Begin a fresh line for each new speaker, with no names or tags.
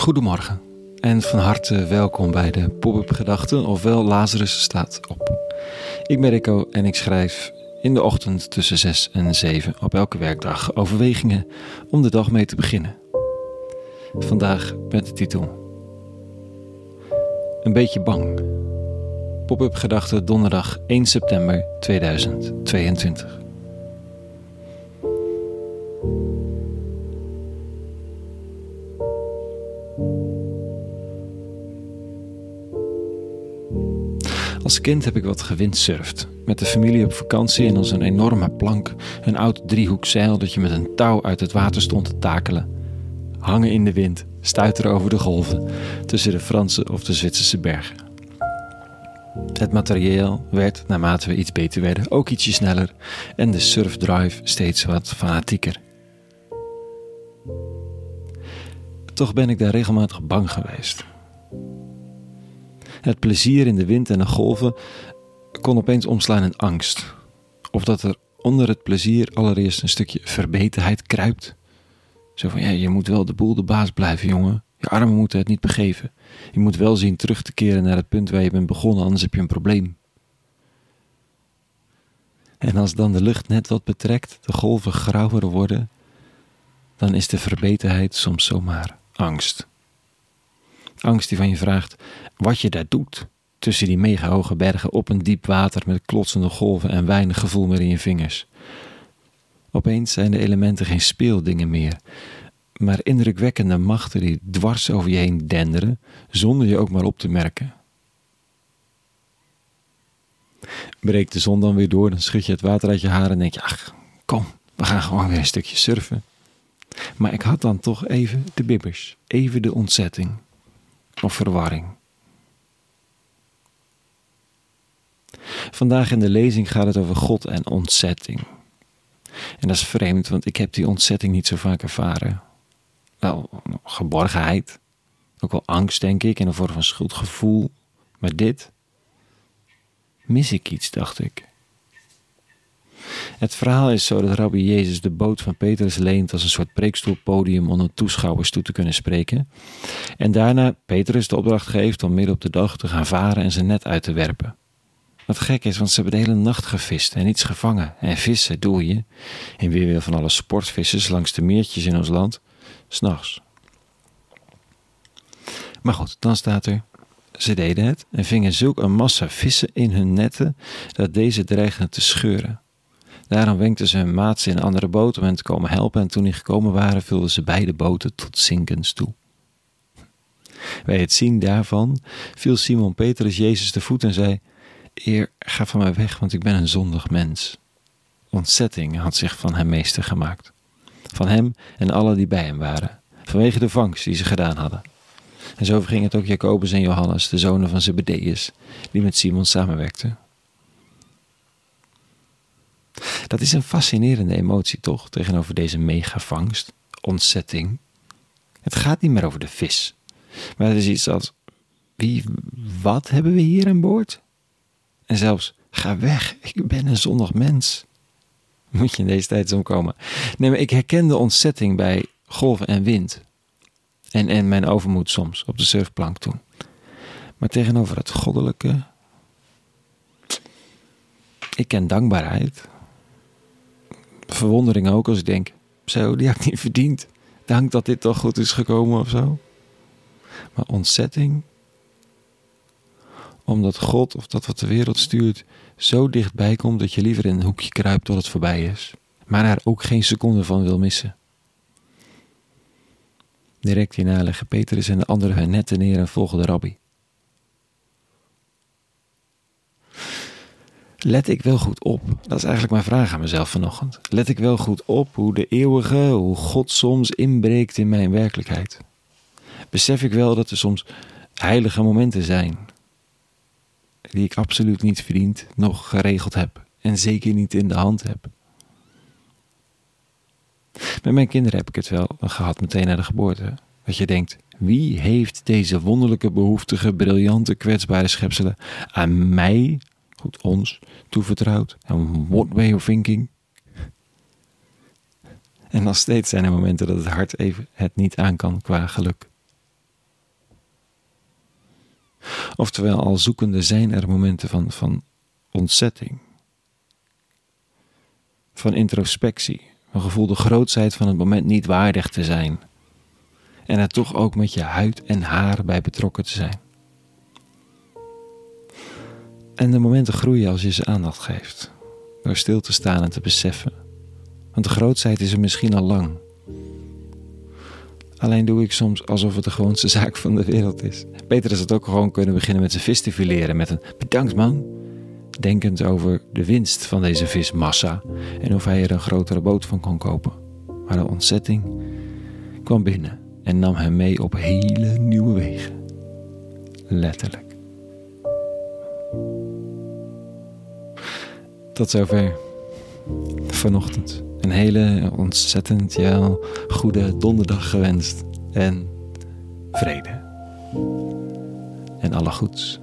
Goedemorgen en van harte welkom bij de Pop-up Gedachten, ofwel Lazarus staat op. Ik ben Rico en ik schrijf in de ochtend tussen 6 en 7 op elke werkdag overwegingen om de dag mee te beginnen. Vandaag met de titel Een beetje bang. Pop-up Gedachten donderdag 1 september 2022. Als kind heb ik wat gewindsurfd. Met de familie op vakantie en als een enorme plank, een oud driehoekzeil dat je met een touw uit het water stond te takelen. Hangen in de wind, stuiteren over de golven, tussen de Franse of de Zwitserse bergen. Het materieel werd, naarmate we iets beter werden, ook ietsje sneller en de surfdrive steeds wat fanatieker. Toch ben ik daar regelmatig bang geweest. Het plezier in de wind en de golven kon opeens omslaan in angst. Of dat er onder het plezier allereerst een stukje verbetenheid kruipt. Zo van, ja, je moet wel de boel de baas blijven, jongen. Je armen moeten het niet begeven. Je moet wel zien terug te keren naar het punt waar je bent begonnen, anders heb je een probleem. En als dan de lucht net wat betrekt, de golven grauwer worden, dan is de verbetenheid soms zomaar angst. Angst die van je vraagt wat je daar doet tussen die mega hoge bergen op een diep water met klotsende golven en weinig gevoel meer in je vingers. Opeens zijn de elementen geen speeldingen meer, maar indrukwekkende machten die dwars over je heen denderen, zonder je ook maar op te merken. Breekt de zon dan weer door, dan schud je het water uit je haren en denk je: ach, kom, we gaan gewoon weer een stukje surfen. Maar ik had dan toch even de bibbers, even de ontzetting of verwarring. Vandaag in de lezing gaat het over God en ontzetting. En dat is vreemd, want ik heb die ontzetting niet zo vaak ervaren. Wel, geborgenheid, ook wel angst, denk ik, in een vorm van schuldgevoel. Maar dit mis ik iets, dacht ik. Het verhaal is zo dat Rabbi Jezus de boot van Petrus leent als een soort preekstoelpodium om de toeschouwers toe te kunnen spreken. En daarna Petrus de opdracht geeft om midden op de dag te gaan varen en zijn net uit te werpen. Wat gek is, want ze hebben de hele nacht gevist en niets gevangen. En vissen doe je, in weerwil van alle sportvissers langs de meertjes in ons land, s'nachts. Maar goed, dan staat er, ze deden het en vingen zulk een massa vissen in hun netten dat deze dreigden te scheuren. Daarom wenkten ze hun maats in andere boten om hen te komen helpen en toen die gekomen waren vulden ze beide boten tot zinkens toe. Bij het zien daarvan viel Simon Petrus Jezus de voet en zei: Eer, ga van mij weg, want ik ben een zondig mens. Ontzetting had zich van hem meester gemaakt. Van hem en alle die bij hem waren, vanwege de vangst die ze gedaan hadden. En zo verging het ook Jacobus en Johannes, de zonen van Zebedeus, die met Simon samenwerkten. Dat is een fascinerende emotie toch, tegenover deze megavangst, ontzetting. Het gaat niet meer over de vis, maar het is iets als: wie, wat hebben we hier aan boord? En zelfs, ga weg, ik ben een zondig mens. Moet je in deze tijd zo komen. Nee, maar ik herken de ontzetting bij golven en wind. En, en mijn overmoed soms op de surfplank toen. Maar tegenover het goddelijke. Ik ken dankbaarheid. Verwondering ook als ik denk: zo, die had ik niet verdiend. Dank dat dit toch goed is gekomen of zo. Maar ontzetting omdat God of dat wat de wereld stuurt zo dichtbij komt dat je liever in een hoekje kruipt tot het voorbij is, maar er ook geen seconde van wil missen. Direct hierna leggen Petrus en de anderen hun netten neer en volgen de rabbi. Let ik wel goed op? Dat is eigenlijk mijn vraag aan mezelf vanochtend. Let ik wel goed op hoe de eeuwige, hoe God soms inbreekt in mijn werkelijkheid? Besef ik wel dat er soms heilige momenten zijn, die ik absoluut niet verdiend, nog geregeld heb en zeker niet in de hand heb. Met mijn kinderen heb ik het wel gehad meteen na de geboorte. Dat je denkt, wie heeft deze wonderlijke, behoeftige, briljante, kwetsbare schepselen aan mij, goed ons, toevertrouwd? En what way of thinking? En nog steeds zijn er momenten dat het hart even het niet aan kan qua geluk. Oftewel, al zoekende zijn er momenten van, van ontzetting, van introspectie, een gevoel de grootsheid van het moment niet waardig te zijn en er toch ook met je huid en haar bij betrokken te zijn. En de momenten groeien als je ze aandacht geeft, door stil te staan en te beseffen. Want de grootsheid is er misschien al lang. Alleen doe ik soms alsof het de gewoonste zaak van de wereld is. Beter is het ook gewoon kunnen beginnen met zijn vis te fileren met een bedankt man. Denkend over de winst van deze vismassa en of hij er een grotere boot van kon kopen. Maar de ontzetting kwam binnen en nam hem mee op hele nieuwe wegen. Letterlijk. Tot zover vanochtend. Een hele ontzettend ja, goede donderdag gewenst. En vrede. En alle goeds.